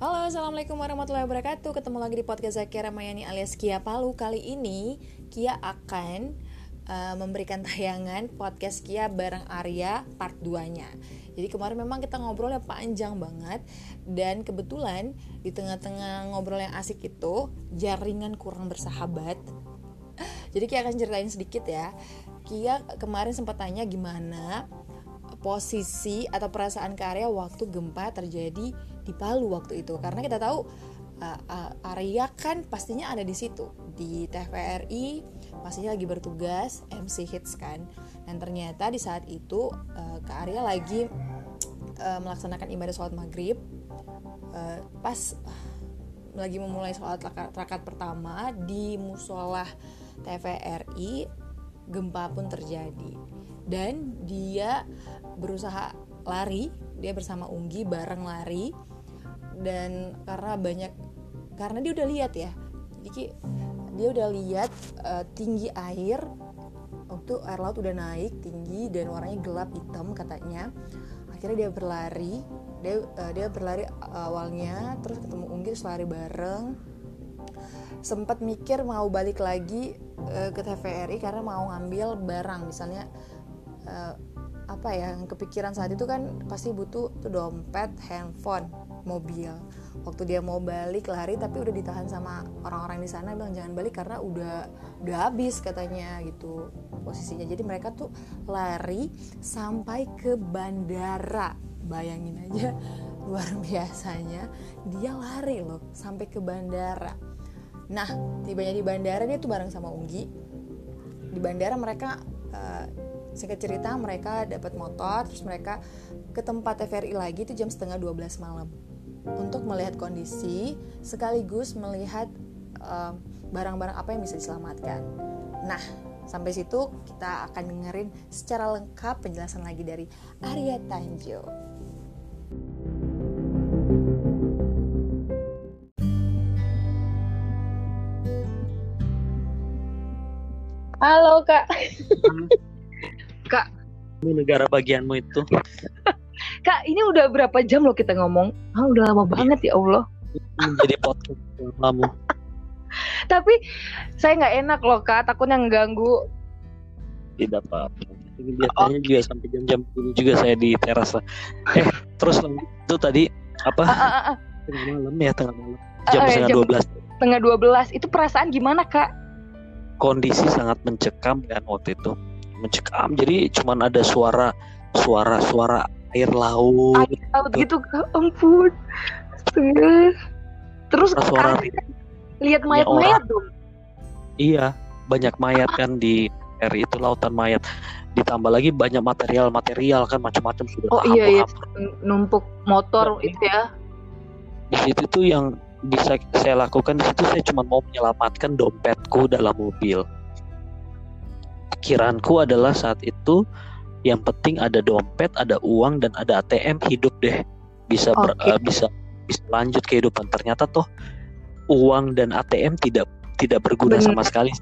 Halo, Assalamualaikum warahmatullahi wabarakatuh. Ketemu lagi di podcast Zakia Ramayani alias Kia Palu. Kali ini Kia akan uh, memberikan tayangan podcast Kia bareng Arya part 2 nya Jadi kemarin memang kita ngobrolnya panjang banget Dan kebetulan di tengah-tengah ngobrol yang asik itu Jaringan kurang bersahabat. Jadi Kia akan ceritain sedikit ya. Kia kemarin sempat tanya gimana posisi atau perasaan karya waktu gempa terjadi di Palu waktu itu. Karena kita tahu uh, Arya kan pastinya ada di situ. Di TVRI pastinya lagi bertugas MC hits kan. Dan ternyata di saat itu uh, Kak Arya lagi uh, melaksanakan ibadah sholat maghrib. Uh, pas uh, lagi memulai sholat rakaat pertama di musola TVRI gempa pun terjadi. Dan dia berusaha lari dia bersama Unggi bareng lari dan karena banyak karena dia udah lihat ya. Jadi dia udah lihat uh, tinggi air waktu air laut udah naik tinggi dan warnanya gelap hitam katanya. Akhirnya dia berlari dia uh, dia berlari awalnya terus ketemu Unggi terus lari bareng. Sempat mikir mau balik lagi uh, ke TVRI karena mau ngambil barang. Misalnya apa ya yang kepikiran saat itu kan pasti butuh tuh dompet, handphone, mobil. Waktu dia mau balik lari tapi udah ditahan sama orang-orang di sana bilang jangan balik karena udah udah habis katanya gitu posisinya. Jadi mereka tuh lari sampai ke bandara. Bayangin aja luar biasanya dia lari loh sampai ke bandara. Nah, tibanya di bandara dia tuh bareng sama Unggi. Di bandara mereka uh, singkat cerita mereka dapat motor terus mereka ke tempat TVRI lagi itu jam setengah 12 malam untuk melihat kondisi sekaligus melihat barang-barang uh, apa yang bisa diselamatkan nah sampai situ kita akan dengerin secara lengkap penjelasan lagi dari Arya Tanjo Halo kak. Kak. Ini negara bagianmu itu. Kak, ini udah berapa jam loh kita ngomong? Ah, udah lama banget ya Allah. Jadi podcast kamu. Tapi saya nggak enak loh kak, takutnya ngeganggu. Tidak apa-apa. Biasanya oh. juga sampai jam-jam ini juga saya di teras lah. Eh, terus itu tadi apa? Uh, uh, uh. Tengah malam ya, tengah malam. Jam uh, setengah dua belas. Tengah dua belas. Itu perasaan gimana kak? Kondisi sangat mencekam kan waktu itu mencekam. Jadi cuman ada suara suara suara air laut. Air laut gitu ampun. Terus suara lihat mayat-mayat dong. Iya banyak mayat kan di air itu lautan mayat. Ditambah lagi banyak material-material kan macam-macam sudah oh iya iya. numpuk motor nah, itu ya. Di situ tuh yang bisa saya lakukan di situ saya cuma mau menyelamatkan dompetku dalam mobil pikiranku adalah saat itu yang penting ada dompet, ada uang dan ada ATM hidup deh bisa okay. ber, uh, bisa bisa lanjut kehidupan. Ternyata toh uang dan ATM tidak tidak berguna Bener. sama sekali.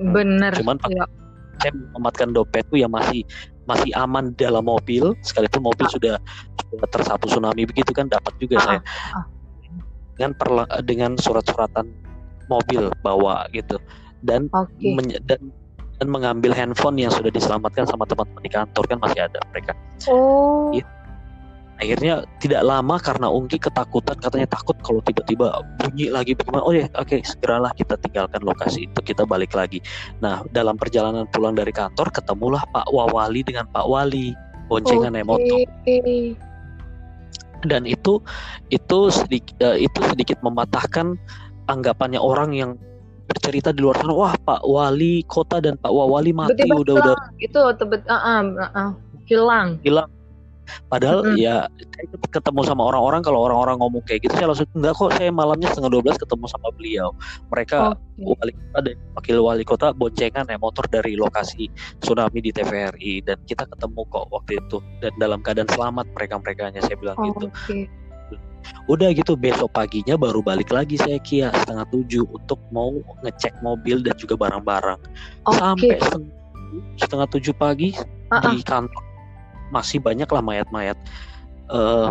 Benar. Cuman ya. saya menyelamatkan dompetku yang masih masih aman dalam mobil sekalipun mobil ah. sudah sudah tersapu tsunami begitu kan dapat juga ah. saya ah. dengan perla, dengan surat-suratan mobil bawa gitu dan okay. dan dan mengambil handphone yang sudah diselamatkan sama teman-teman di kantor kan masih ada mereka. Oh. Gitu. Akhirnya tidak lama karena Ungki ketakutan katanya takut kalau tiba-tiba bunyi lagi bagaimana. Oh ya, oke, okay, segeralah kita tinggalkan lokasi itu, kita balik lagi. Nah, dalam perjalanan pulang dari kantor ketemulah Pak Wawali dengan Pak Wali boncengan okay. motor. Dan itu itu sedikit uh, itu sedikit mematahkan anggapannya orang yang bercerita di luar sana wah Pak Wali kota dan Pak Wali mati Betul, udah udah. itu tebet uh, uh, uh, hilang. Hilang. Padahal mm -hmm. ya saya ketemu sama orang-orang kalau orang-orang ngomong kayak gitu saya langsung enggak kok saya malamnya setengah dua belas ketemu sama beliau. Mereka okay. wali kota dan wakil wali kota boncengan ya motor dari lokasi tsunami di TVRI dan kita ketemu kok waktu itu dan dalam keadaan selamat mereka mereka saya bilang oh, gitu. Okay udah gitu besok paginya baru balik lagi saya Kia setengah tujuh untuk mau ngecek mobil dan juga barang-barang okay. sampai setengah, tujuh pagi uh -uh. di kantor masih banyak lah mayat-mayat uh,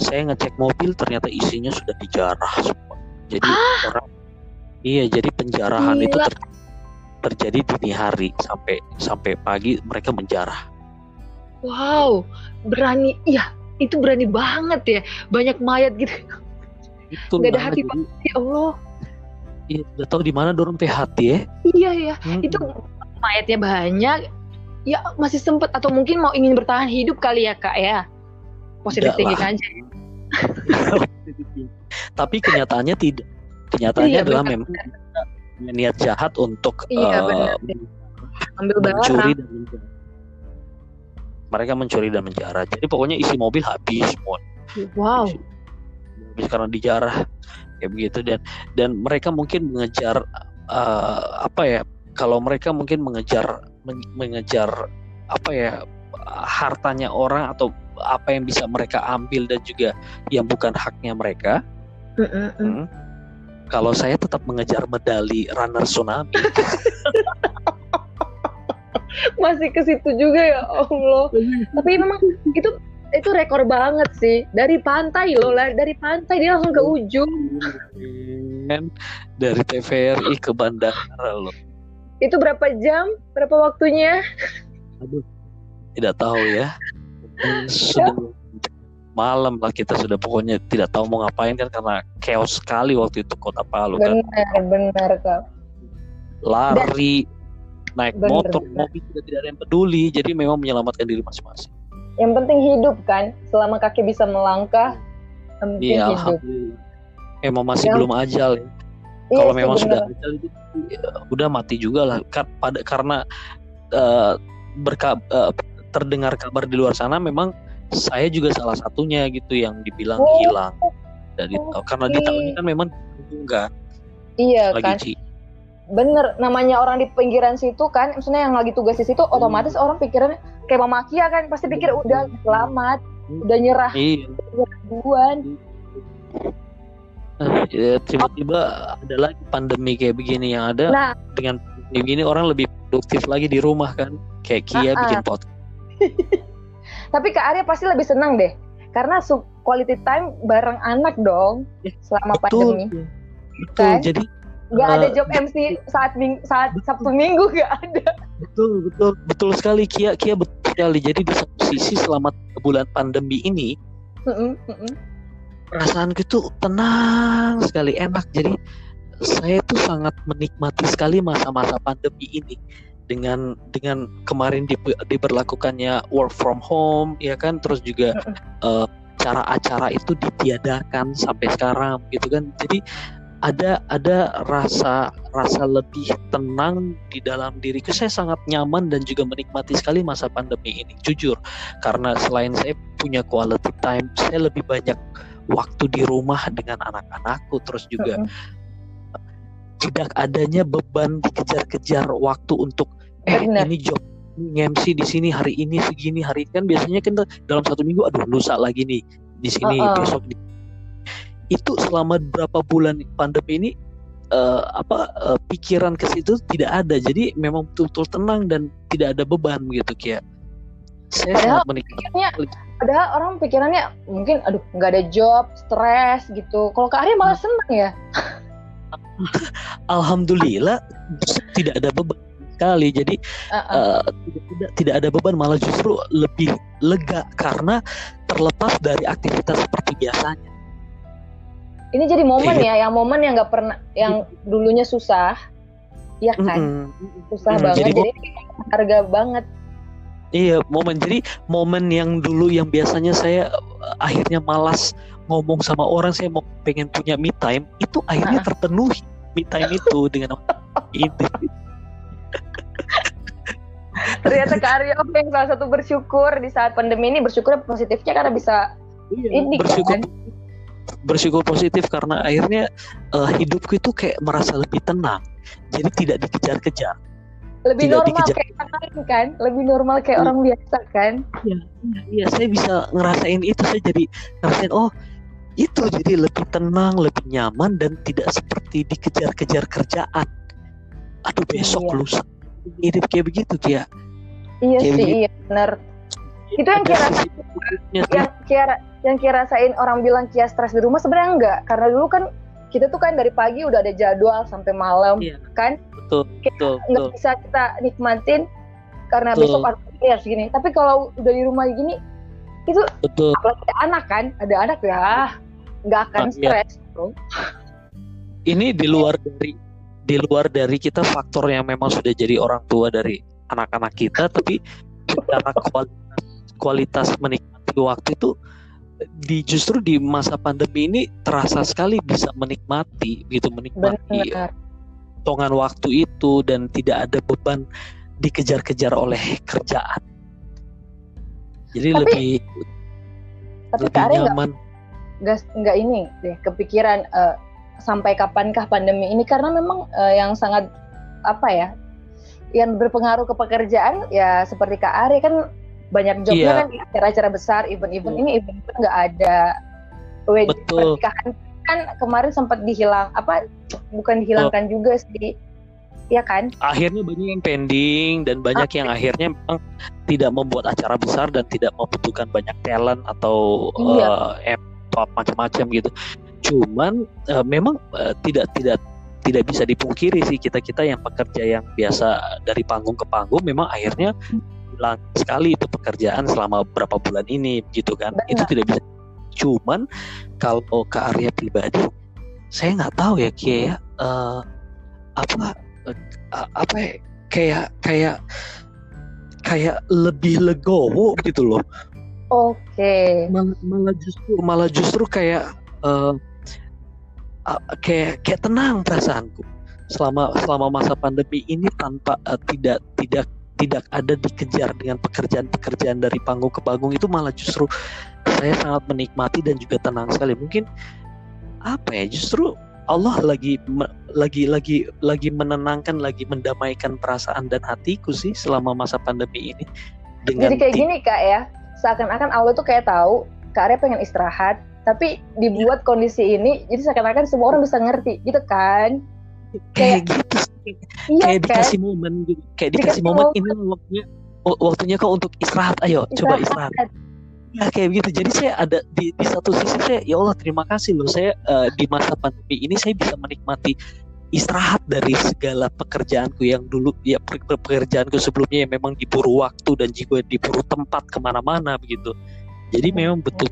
saya ngecek mobil ternyata isinya sudah dijarah semua jadi ah. orang iya jadi penjarahan Gila. itu ter, terjadi dini hari sampai sampai pagi mereka menjarah wow berani ya itu berani banget ya banyak mayat gitu itu nggak ada hati banget ya Allah Iya, udah tahu di mana dorong teh hati ya. Iya ya, hmm. itu mayatnya banyak. Ya masih sempet atau mungkin mau ingin bertahan hidup kali ya kak ya. Positif tinggi aja. Tapi kenyataannya tidak. Kenyataannya iya, adalah benar. memang niat jahat untuk iya, uh, ambil mencuri dan. Mereka mencuri dan menjara. Jadi pokoknya isi mobil habis semua. Wow. Habis karena dijarah kayak begitu dan dan mereka mungkin mengejar uh, apa ya kalau mereka mungkin mengejar men, mengejar apa ya hartanya orang atau apa yang bisa mereka ambil dan juga yang bukan haknya mereka. Mm -mm. Hmm. Kalau saya tetap mengejar medali runner tsunami. Masih ke situ juga ya Allah. Tapi memang itu itu rekor banget sih. Dari pantai loh dari pantai dia langsung ke ujung. Dari TVRI ke bandara loh. Itu berapa jam? Berapa waktunya? Aduh tidak tahu ya. Sudah malam lah kita sudah. Pokoknya tidak tahu mau ngapain kan karena chaos sekali waktu itu kota Palu kan. Benar benar kak. Lari Dan, naik bener, motor bener. mobil juga tidak ada yang peduli jadi memang menyelamatkan diri masing-masing. Yang penting hidup kan? Selama kaki bisa melangkah iya hidup. emang masih ya. belum ajal ya. Iya, kalau memang sudah ajal itu ya, udah mati juga lah. Pada karena uh, berka, uh, terdengar kabar di luar sana memang saya juga salah satunya gitu yang dibilang oh. hilang dari oh, karena di tahun ini kan memang enggak iya lagi kan. Bener namanya orang di pinggiran situ kan maksudnya yang lagi tugas di situ hmm. otomatis orang pikirannya kayak Mama Kia kan pasti pikir udah selamat udah nyerah iya. duluan ya, tiba-tiba ada lagi pandemi kayak begini yang ada nah, dengan begini orang lebih produktif lagi di rumah kan kayak Kia uh -uh. bikin pot tapi Kak Arya pasti lebih senang deh karena quality time bareng anak dong ya, selama betul, pandemi betul kan? jadi nggak uh, ada job MC saat ming saat Sabtu Minggu nggak ada. Betul betul. Betul sekali Kia. Kia betul sekali. Jadi di satu sisi selama bulan pandemi ini mm -mm. perasaanku itu tenang sekali enak. Jadi saya tuh sangat menikmati sekali masa-masa pandemi ini. Dengan dengan kemarin di, diberlakukannya work from home ya kan? Terus juga uh, cara acara itu ditiadakan sampai sekarang gitu kan? Jadi ada ada rasa rasa lebih tenang di dalam diriku saya sangat nyaman dan juga menikmati sekali masa pandemi ini jujur karena selain saya punya quality time saya lebih banyak waktu di rumah dengan anak-anakku terus juga uh -uh. tidak adanya beban dikejar-kejar waktu untuk eh Bener. ini job MC di sini hari ini segini hari kan biasanya kan dalam satu minggu aduh lusa lagi nih di sini uh -uh. besok di itu selama berapa bulan pandemi ini uh, apa uh, pikiran ke situ tidak ada. Jadi memang betul-betul tenang dan tidak ada beban gitu kia. Saya padahal sangat menikmati. padahal orang pikirannya mungkin aduh nggak ada job stres gitu. Kalau ke Arya malah senang ya. Alhamdulillah tidak ada beban sekali. Jadi uh -uh. Uh, tidak, tidak ada beban malah justru lebih lega karena terlepas dari aktivitas seperti biasanya ini jadi momen iya. ya yang momen yang nggak pernah yang dulunya susah ya kan mm-hmm. susah mm-hmm. banget jadi, jadi harga banget iya momen jadi momen yang dulu yang biasanya saya uh, akhirnya malas ngomong sama orang saya mau pengen punya me time itu akhirnya nah. terpenuhi me time itu dengan ini ternyata Aryo yang salah satu bersyukur di saat pandemi ini bersyukur positifnya karena bisa iya, ini bersyukur kan? Bersyukur positif karena akhirnya uh, hidupku itu kayak merasa lebih tenang. Jadi tidak dikejar-kejar. Lebih tidak normal dikejar. kayak orang kan? Lebih normal kayak ya. orang biasa kan? Iya iya saya bisa ngerasain itu. Saya jadi ngerasain oh itu jadi lebih tenang lebih nyaman dan tidak seperti dikejar-kejar kerjaan. Aduh besok iya. lusa. Hidup kayak begitu dia iya kayak sih begitu. iya benar. Itu yang kira yang kira yang Kia rasain orang bilang Kia stres di rumah sebenarnya enggak. Karena dulu kan kita tuh kan dari pagi udah ada jadwal sampai malam iya. kan? Betul betul nggak bisa kita nikmatin karena betul. besok harus segini. Tapi kalau udah di rumah gini itu betul. apalagi anak kan? Ada anak ya nggak akan nah, stres iya. bro. Ini di luar dari di luar dari kita faktor yang memang sudah jadi orang tua dari anak-anak kita tapi secara kualitas kualitas menikmati waktu itu di justru di masa pandemi ini terasa sekali bisa menikmati gitu menikmati potongan waktu itu dan tidak ada beban dikejar-kejar oleh kerjaan. Jadi tapi, lebih tapi lebih nyaman. Gak, nggak ini deh kepikiran uh, sampai kapankah pandemi ini karena memang uh, yang sangat apa ya yang berpengaruh ke pekerjaan ya seperti Kak Ari kan banyak jobnya iya. kan acara-acara besar event-event ini event-event nggak ada Betul. pernikahan kan kemarin sempat dihilang apa bukan dihilangkan oh. juga sih ya kan akhirnya banyak yang pending dan banyak ah, yang akhirnya memang tidak membuat acara besar dan tidak membutuhkan banyak talent atau iya. uh, macam-macam gitu cuman uh, memang uh, tidak tidak tidak bisa dipungkiri sih kita kita yang pekerja yang biasa dari panggung ke panggung memang akhirnya sekali itu pekerjaan selama berapa bulan ini gitu kan Benar. itu tidak bisa cuman kalau ke area pribadi saya nggak tahu ya Kia ya uh, apa uh, apa ya, kayak kayak kayak lebih legowo gitu loh oke okay. malah, malah justru malah justru kayak uh, uh, kayak kayak tenang perasaanku selama selama masa pandemi ini tanpa uh, tidak tidak tidak ada dikejar dengan pekerjaan-pekerjaan dari panggung ke panggung itu malah justru saya sangat menikmati dan juga tenang sekali. Mungkin apa ya justru Allah lagi lagi lagi lagi menenangkan lagi mendamaikan perasaan dan hatiku sih selama masa pandemi ini. Dengan jadi kayak gini kak ya. Seakan-akan Allah tuh kayak tahu kak Arya pengen istirahat tapi dibuat ya. kondisi ini jadi seakan-akan semua orang bisa ngerti gitu kan? Kayak, kayak gitu iya, kayak kan? dikasih momen gitu kayak dikasih, dikasih momen, momen. Ini waktunya waktunya kau untuk istirahat ayo istirahat. coba istirahat. ya kayak begitu jadi saya ada di, di satu sisi saya ya Allah terima kasih loh saya uh, di masa pandemi ini saya bisa menikmati istirahat dari segala pekerjaanku yang dulu ya pekerjaanku sebelumnya yang memang diburu waktu dan juga diburu tempat ke mana-mana begitu. Jadi memang betul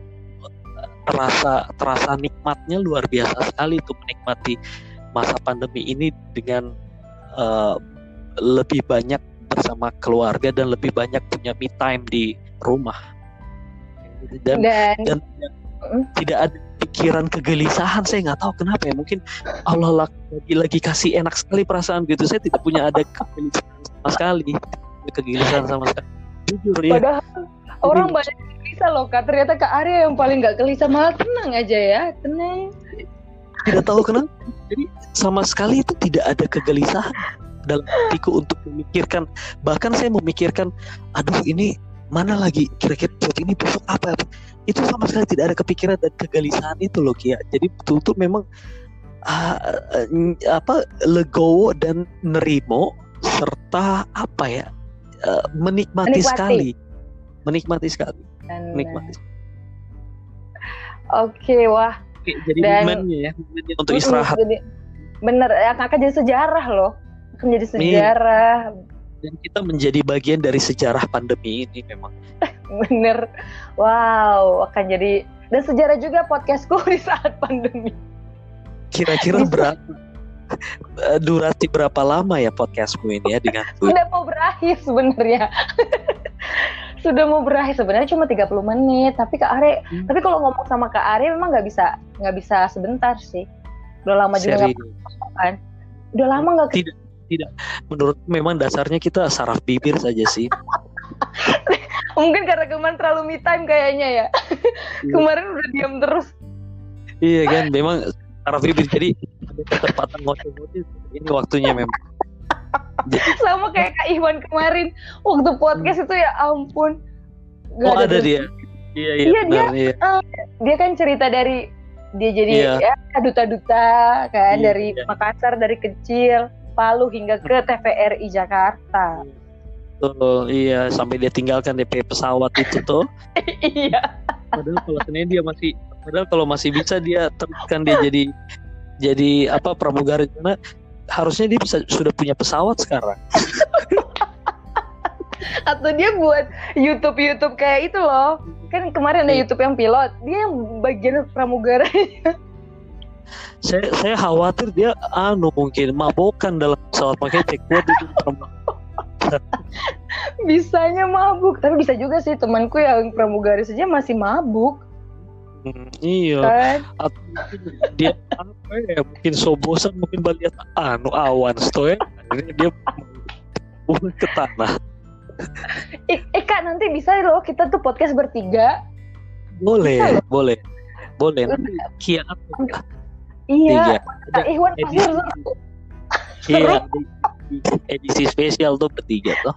terasa terasa nikmatnya luar biasa sekali untuk menikmati masa pandemi ini dengan uh, lebih banyak bersama keluarga dan lebih banyak punya me time di rumah. Dan dan, dan tidak ada pikiran kegelisahan saya nggak tahu kenapa ya. Mungkin Allah lagi lagi kasih enak sekali perasaan gitu. Saya tidak punya ada kegelisahan sama sekali. Kegelisahan sama sekali. Jujur ya. Padahal orang banyak gelisah loh kak. Ternyata kak Arya yang paling nggak gelisah malah tenang aja ya. Tenang tidak tahu kenapa. Jadi sama sekali itu tidak ada kegelisahan dalam hatiku untuk memikirkan. Bahkan saya memikirkan aduh ini mana lagi? Kira-kira buat ini besok apa? Itu sama sekali tidak ada kepikiran dan kegelisahan itu loh Kia. Jadi betul-betul memang uh, uh, apa legowo dan nerimo serta apa ya uh, menikmati, menikmati. sekali. Menikmati sekali. Menikmati oke wah jadi dan, momennya ya momennya untuk istirahat. jadi, bener akan jadi sejarah loh. Akan jadi iya. sejarah. Dan kita menjadi bagian dari sejarah pandemi ini memang. Bener. Wow akan jadi dan sejarah juga podcastku di saat pandemi. Kira-kira berapa eh, durasi berapa lama ya podcastmu ini ya dengan sudah mau berakhir sebenarnya. Sudah mau berakhir sebenarnya cuma 30 menit. Tapi Kak Are hmm. tapi kalau ngomong sama Kak Are memang nggak bisa nggak bisa sebentar sih. Udah lama juga nggak kan? Udah lama nggak tidak tidak. Menurut memang dasarnya kita saraf bibir saja sih. Mungkin karena kemarin terlalu me time kayaknya ya. Iya. kemarin udah diam terus. Iya kan memang saraf bibir. Jadi ada ketepatan ngoceh-ngoceh ini waktunya memang. Sama kayak Kak Iwan kemarin. Waktu podcast itu ya ampun. Gak oh ada, ada dia. Iya iya, iya benar, dia iya. Uh, dia kan cerita dari dia jadi iya. ya duta-duta kan iya, dari iya. Makassar dari kecil Palu hingga ke TVRI Jakarta Betul, iya sampai dia tinggalkan DP pesawat itu tuh. iya. padahal kalau Senin dia masih padahal kalau masih bisa dia teruskan dia jadi jadi apa pramugari karena harusnya dia bisa sudah punya pesawat sekarang atau dia buat YouTube YouTube kayak itu loh kan kemarin ada iya. YouTube yang pilot dia yang bagian pramugara saya saya khawatir dia anu mungkin mabokan dalam pesawat pakai cek buat itu bisanya mabuk. Tapi bisa juga sih temanku yang pramugari saja masih mabuk. Hmm, iya. Kan? atau dia apa ya mungkin sobosan mungkin balik anu awan stoy dia ke tanah eh, eh kak nanti bisa loh kita tuh podcast bertiga. Boleh boleh. Boleh nanti kia iya Kak Iwan pasti harus iya edisi spesial tuh bertiga tuh.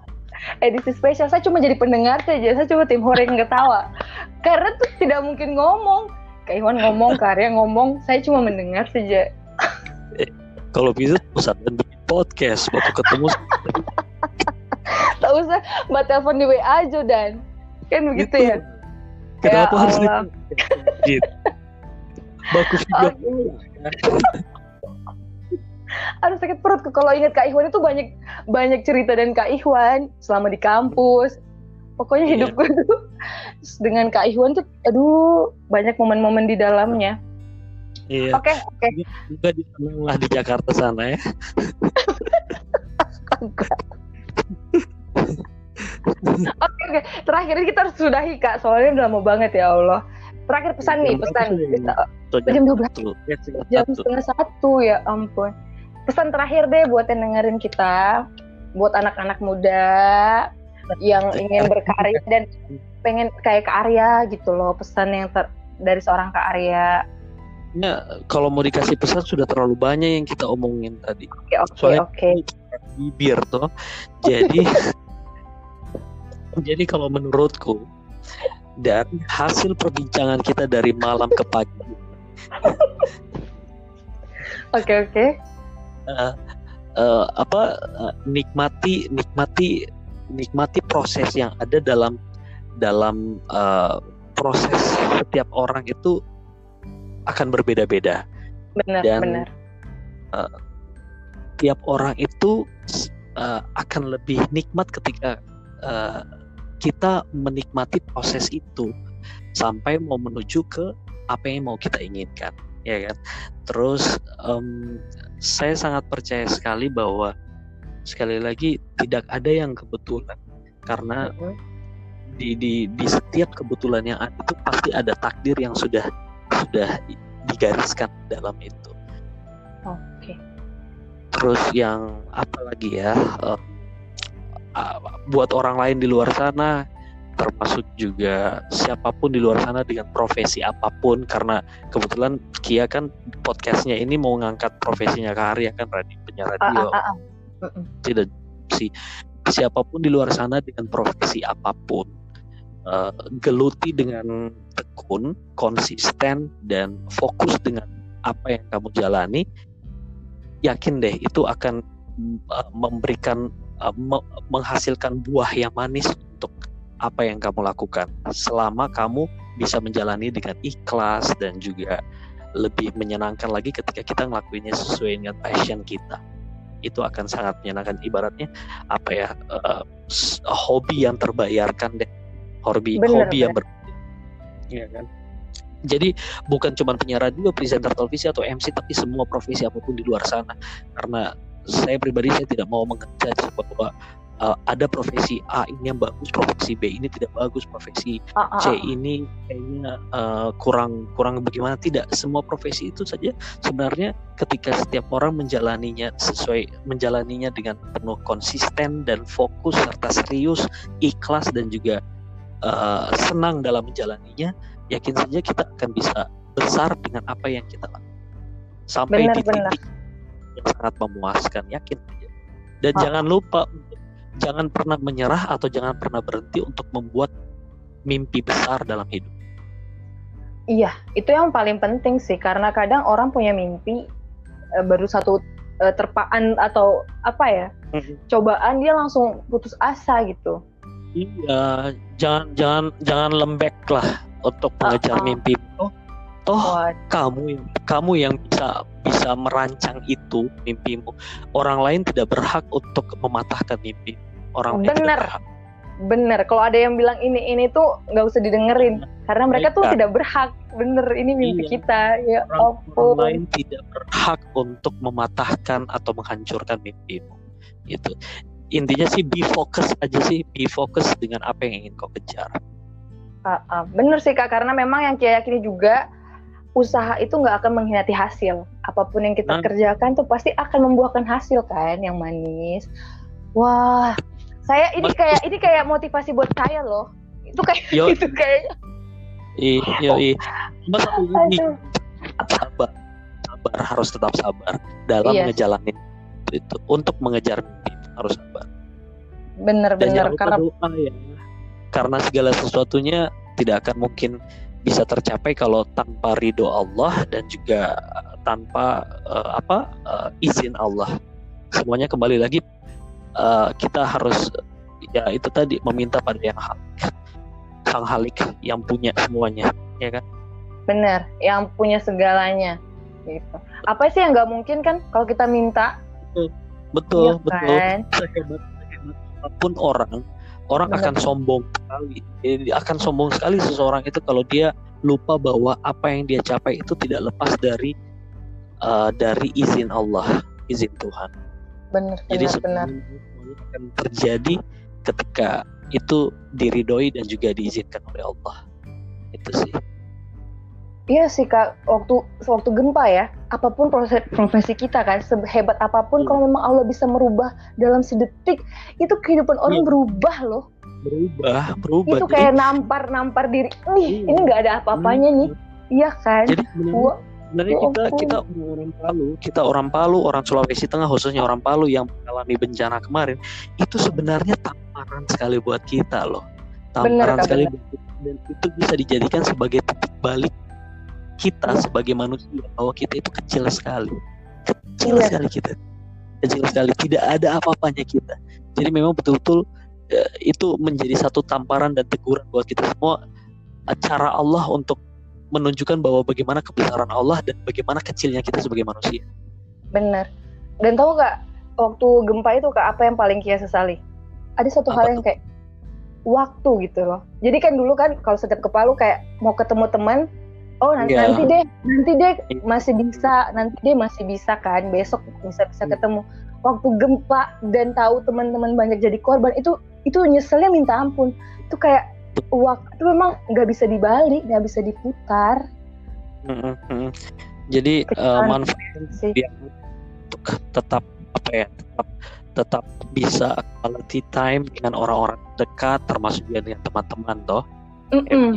Edisi spesial saya cuma jadi pendengar saja. Saya cuma tim horeng ketawa. Karena tuh tidak mungkin ngomong. Kak Iwan ngomong karya ngomong. Saya cuma mendengar saja. Eh, kalau bisa pusat dan bikin podcast. Waktu ketemu usah mbak telepon di WA aja dan kan begitu gitu. ya kenapa ya, harus gitu bagus juga Aduh sakit perut kalau ingat Kak Ikhwan itu banyak banyak cerita dan Kak Ikhwan selama di kampus. Pokoknya hidup iya. gue tuh dengan Kak Ikhwan tuh aduh banyak momen-momen di dalamnya. Iya. Oke, okay, oke. Okay. Juga di lah di Jakarta sana ya. Oke, oke. Terakhir kita harus sudahi Kak, soalnya udah lama banget ya Allah. Terakhir pesan nih, pesan. Jam 12. Jam setengah satu ya ampun pesan terakhir deh buat yang dengerin kita, buat anak-anak muda yang ingin berkarya dan pengen kayak ke Arya gitu loh, pesan yang ter dari seorang Kak Arya. Ya, kalau mau dikasih pesan sudah terlalu banyak yang kita omongin tadi. Oke, oke, oke. Bibir tuh. Jadi jadi kalau menurutku dari hasil perbincangan kita dari malam ke pagi. Oke, oke uh, uh, apa uh, nikmati nikmati nikmati proses yang ada dalam dalam uh, proses setiap orang itu akan berbeda-beda benar dan benar. Uh, tiap orang itu uh, akan lebih nikmat ketika uh, kita menikmati proses itu sampai mau menuju ke apa yang mau kita inginkan ya kan terus um, saya sangat percaya sekali bahwa sekali lagi tidak ada yang kebetulan karena di di di setiap kebetulan yang ada itu pasti ada takdir yang sudah sudah digariskan dalam itu. Oke. Okay. Terus yang apa lagi ya? Uh, buat orang lain di luar sana termasuk juga siapa pun di luar sana dengan profesi apa pun karena kebetulan Kia kan podcastnya ini mau ngangkat profesinya Karya kan radio penyiar radio. uh, uh, uh, uh. tidak si siapa pun di luar sana dengan profesi apa pun uh, geluti dengan tekun konsisten dan fokus dengan apa yang kamu jalani yakin deh itu akan uh, memberikan uh, me menghasilkan buah yang manis untuk apa yang kamu lakukan selama kamu bisa menjalani dengan ikhlas dan juga lebih menyenangkan lagi ketika kita ngelakuinnya sesuai dengan passion kita itu akan sangat menyenangkan ibaratnya apa ya uh, hobi yang terbayarkan deh hobi bener, hobi bener. yang ber ya kan jadi bukan cuma penyiar radio, presenter televisi atau MC, tapi semua profesi apa pun di luar sana. Karena saya pribadi saya tidak mau mengejudge bahwa uh, ada profesi A ini yang bagus, profesi B ini tidak bagus, profesi uh, uh, C ini kayaknya uh, kurang kurang bagaimana. Tidak semua profesi itu saja sebenarnya ketika setiap orang menjalaninya sesuai menjalaninya dengan penuh konsisten dan fokus serta serius, ikhlas dan juga uh, senang dalam menjalaninya, yakin saja kita akan bisa besar dengan apa yang kita lakukan. Sampai benar, di titik yang sangat memuaskan, yakin Dan uh. jangan lupa jangan pernah menyerah atau jangan pernah berhenti untuk membuat mimpi besar dalam hidup. Iya, itu yang paling penting sih karena kadang orang punya mimpi e, baru satu e, terpaan atau apa ya hmm. cobaan dia langsung putus asa gitu. Iya, jangan jangan jangan lembek lah untuk mengejar uh -uh. mimpi toh, toh kamu yang kamu yang bisa bisa merancang itu mimpimu. Orang lain tidak berhak untuk mematahkan mimpi. Orang lain bener. bener. Kalau ada yang bilang ini ini tuh nggak usah didengerin. Karena mereka tuh tidak berhak. Bener ini mimpi iya. kita. Ya orang, orang lain tidak berhak untuk mematahkan atau menghancurkan mimpimu. Itu intinya sih be focus aja sih. Be focus dengan apa yang ingin kau kejar. Uh, uh, bener sih kak. Karena memang yang saya yakini juga usaha itu nggak akan mengkhianati hasil. Apa pun yang kita nah. kerjakan tuh pasti akan membuahkan hasil kan? Yang manis. Wah saya ini kayak ini kayak motivasi buat saya loh. Itu kayak Yo. itu kayak iya iya cuma satu ini sabar. Sabar harus tetap sabar dalam yes. Iya. ngejalanin itu. Untuk mengejar mimpi harus sabar. Bener-bener karena doa ya. Karena segala sesuatunya tidak akan mungkin bisa tercapai kalau tanpa ridho Allah dan juga tanpa uh, apa uh, izin Allah. Semuanya kembali lagi uh, kita harus ya itu tadi meminta pada yang halik, sang halik yang punya semuanya, ya kan? Benar, yang punya segalanya. Gitu. Apa sih yang nggak mungkin kan kalau kita minta? Betul, betul, ya betul. Sehebat, sehebat apa pun orang, orang Benar. akan sombong sekali Jadi, akan sombong sekali seseorang itu kalau dia lupa bahwa apa yang dia capai itu tidak lepas dari uh, dari izin Allah izin Tuhan benar jadi benar, benar. akan terjadi ketika itu diridoi dan juga diizinkan oleh Allah itu sih Iya sih kak, waktu waktu gempa ya, apa pun proses profesi kita kan, sehebat apa pun, hmm. kalau memang Allah bisa merubah dalam sedetik, itu kehidupan orang hmm. berubah loh. Berubah, berubah. Itu kayak nampar nampar diri, nih, hmm. ini nggak ada apa-apanya hmm. nih, iya kan? Jadi sebenarnya kita kita orang Palu, kita orang Palu, orang Sulawesi Tengah khususnya orang Palu yang mengalami bencana kemarin, itu sebenarnya tamparan sekali buat kita loh, tamparan bener, sekali dan itu bisa dijadikan sebagai titik balik kita sebagai manusia bahwa kita itu kecil sekali. Kecil iya. sekali kita. Kecil sekali. Tidak ada apa-apanya kita. Jadi memang betul-betul uh, itu menjadi satu tamparan dan teguran buat kita semua. Cara Allah untuk menunjukkan bahwa bagaimana kebesaran Allah dan bagaimana kecilnya kita sebagai manusia. Benar. Dan tahu gak waktu gempa itu kak apa yang paling kia sesali? Ada satu apa hal yang kayak waktu gitu loh. Jadi kan dulu kan kalau setiap kepalu kayak mau ketemu teman oh nanti, yeah. nanti deh nanti deh masih bisa nanti deh masih bisa kan besok bisa bisa hmm. ketemu waktu gempa dan tahu teman-teman banyak jadi korban itu itu nyeselnya minta ampun itu kayak waktu memang nggak bisa dibalik nggak bisa diputar hmm, hmm. jadi uh, manfaat dia untuk tetap apa ya tetap tetap bisa quality time dengan orang-orang dekat termasuk juga dengan teman-teman toh mm -mm.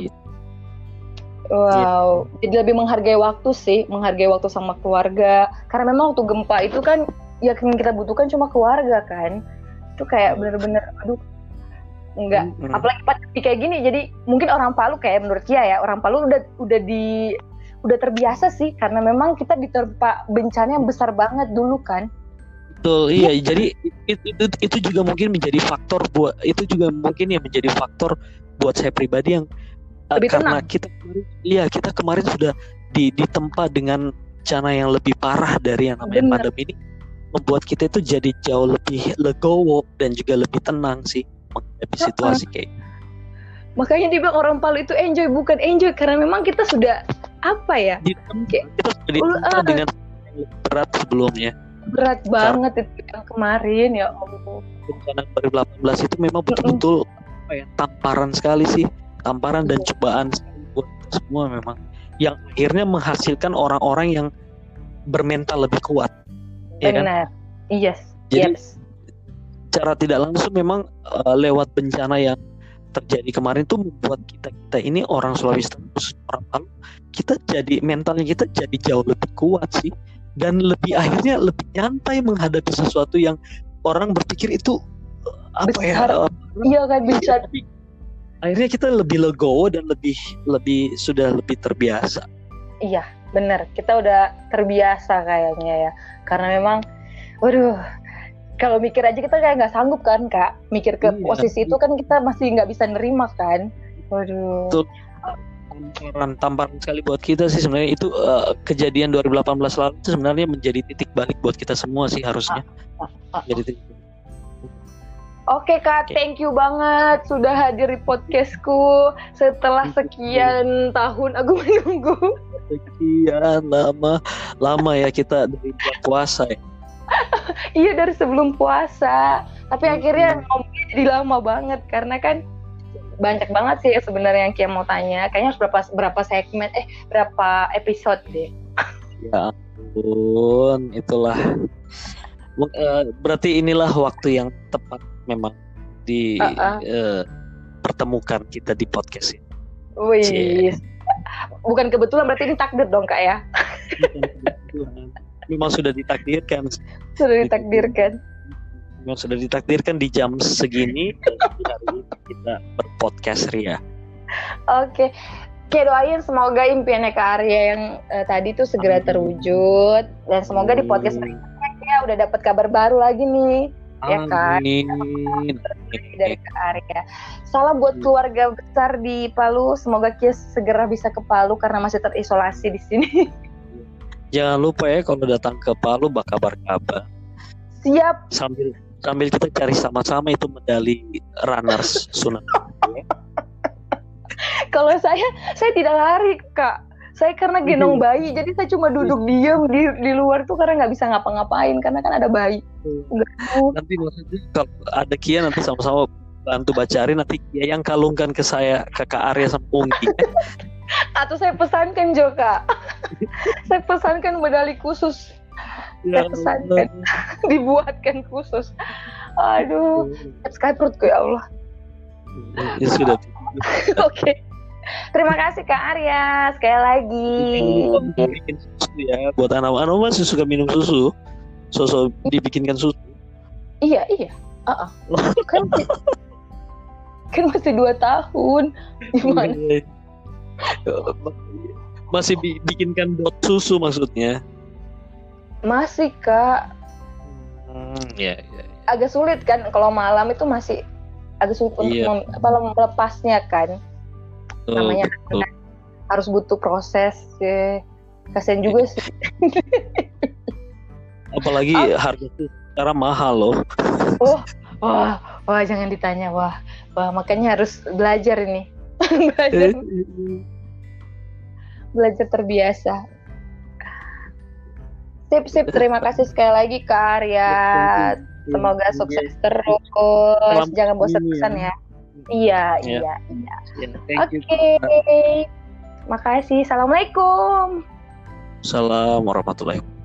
Wow, gitu. jadi lebih menghargai waktu sih, menghargai waktu sama keluarga. Karena memang waktu gempa itu kan yang kita butuhkan cuma keluarga kan. Itu kayak bener-bener, aduh, enggak. Mm -hmm. Apalagi pandemi kayak gini, jadi mungkin orang Palu kayak menurut Kia ya, orang Palu udah udah di udah terbiasa sih, karena memang kita diterpa bencana yang besar banget dulu kan. Betul, iya. Ya. Jadi itu, itu itu juga mungkin menjadi faktor buat itu juga mungkin ya menjadi faktor buat saya pribadi yang lebih karena tenang. kita iya kita kemarin sudah di ditempa dengan bencana yang lebih parah dari yang namanya Bener. pandemi ini. Membuat kita itu jadi jauh lebih legowo dan juga lebih tenang sih menghadapi situasi uh, kayak makanya dibilang orang Palu itu enjoy bukan enjoy. Karena memang kita sudah apa ya? Ditempa, kita sudah ditempa uh, dengan berat sebelumnya. Berat banget itu yang kemarin ya Allah. bencana 2018 itu memang betul-betul apa ya tamparan sekali sih tamparan dan cobaan buat semua memang yang akhirnya menghasilkan orang-orang yang bermental lebih kuat. Ya kan? Benar. Kan? Yes. Jadi yes. cara tidak langsung memang uh, lewat bencana yang terjadi kemarin itu membuat kita kita ini orang Sulawesi Tengah orang Palu kita jadi mentalnya kita jadi jauh lebih kuat sih dan lebih akhirnya lebih nyantai menghadapi sesuatu yang orang berpikir itu apa ya, Besar. ya iya kan bisa akhirnya kita lebih legowo dan lebih lebih sudah lebih terbiasa. Iya, benar. Kita udah terbiasa kayaknya ya. Karena memang, waduh, kalau mikir aja kita kayak nggak sanggup kan, kak. Mikir ke iya, posisi itu kan kita masih nggak bisa nerima kan. Waduh. Betul. tamparan tamparan sekali buat kita sih sebenarnya itu uh, kejadian 2018 lalu itu sebenarnya menjadi titik balik buat kita semua sih harusnya. Ah, ah, ah, jadi titik Oke kak, thank you banget sudah hadir di podcastku setelah sekian tahun aku menunggu. Sekian lama, lama ya kita dari puasa ya. iya dari sebelum puasa, tapi hmm. akhirnya ngomongnya jadi lama banget karena kan banyak banget sih sebenarnya yang Kia mau tanya. Kayaknya harus berapa berapa segmen, eh berapa episode deh. Ya ampun, itulah. Eh, berarti inilah waktu yang tepat memang di uh -uh. Uh, pertemukan kita di podcast ini. Wih. Bukan kebetulan berarti ini takdir dong kak ya? Memang sudah ditakdirkan. Sudah ditakdirkan. Memang sudah ditakdirkan di jam segini hari kita berpodcast Ria. Oke. Oke doain semoga impiannya Kak Arya yang uh, tadi tuh segera terwujud dan semoga di podcast berikutnya udah dapat kabar baru lagi nih ya kan? Dari Kak Arya. Salam buat keluarga besar di Palu. Semoga Kia segera bisa ke Palu karena masih terisolasi di sini. Jangan lupa ya kalau datang ke Palu bak kabar-kabar siap. Sambil sambil kita cari sama-sama itu medali runners sunat kalau saya saya tidak lari kak saya karena gendong bayi jadi saya cuma duduk diam di di luar tuh karena nggak bisa ngapa-ngapain karena kan ada bayi. Nanti maksudnya kalau ada Kia nanti sama-sama bantu bacarin nanti Kia yang kalungkan ke saya ke Kak Arya sama Unggi atau saya pesankan Joka saya pesankan medali khusus. Ya, saya pesankan. Dibuatkan khusus. Aduh. Perutku ya Allah. Ya sudah. Oke. okay. Terima kasih Kak Arya sekali lagi. Bikin susu ya buat anak-anak masih suka minum susu. Sosok dibikinkan susu. Iya iya. Uh -uh. kan, kan masih dua tahun. Gimana? Iya, iya. masih bikinkan dot susu maksudnya? Masih kak. Hmm, ya, ya, ya. Agak sulit kan kalau malam itu masih agak sulit iya. untuk apa melepasnya kan betul, namanya betul. harus butuh proses ya. Kasian juga sih. Apalagi oh. harga itu secara mahal loh. Oh wah wah jangan ditanya. Wah wah makanya harus belajar ini. Belajar. Belajar terbiasa. Sip sip. Terima kasih sekali lagi kak Arya. Semoga sukses terus. Jangan bosan-bosan ya Iya, yeah. iya, iya. Yeah, Oke. Okay. Makasih. Assalamualaikum. Assalamualaikum warahmatullahi wabarakatuh.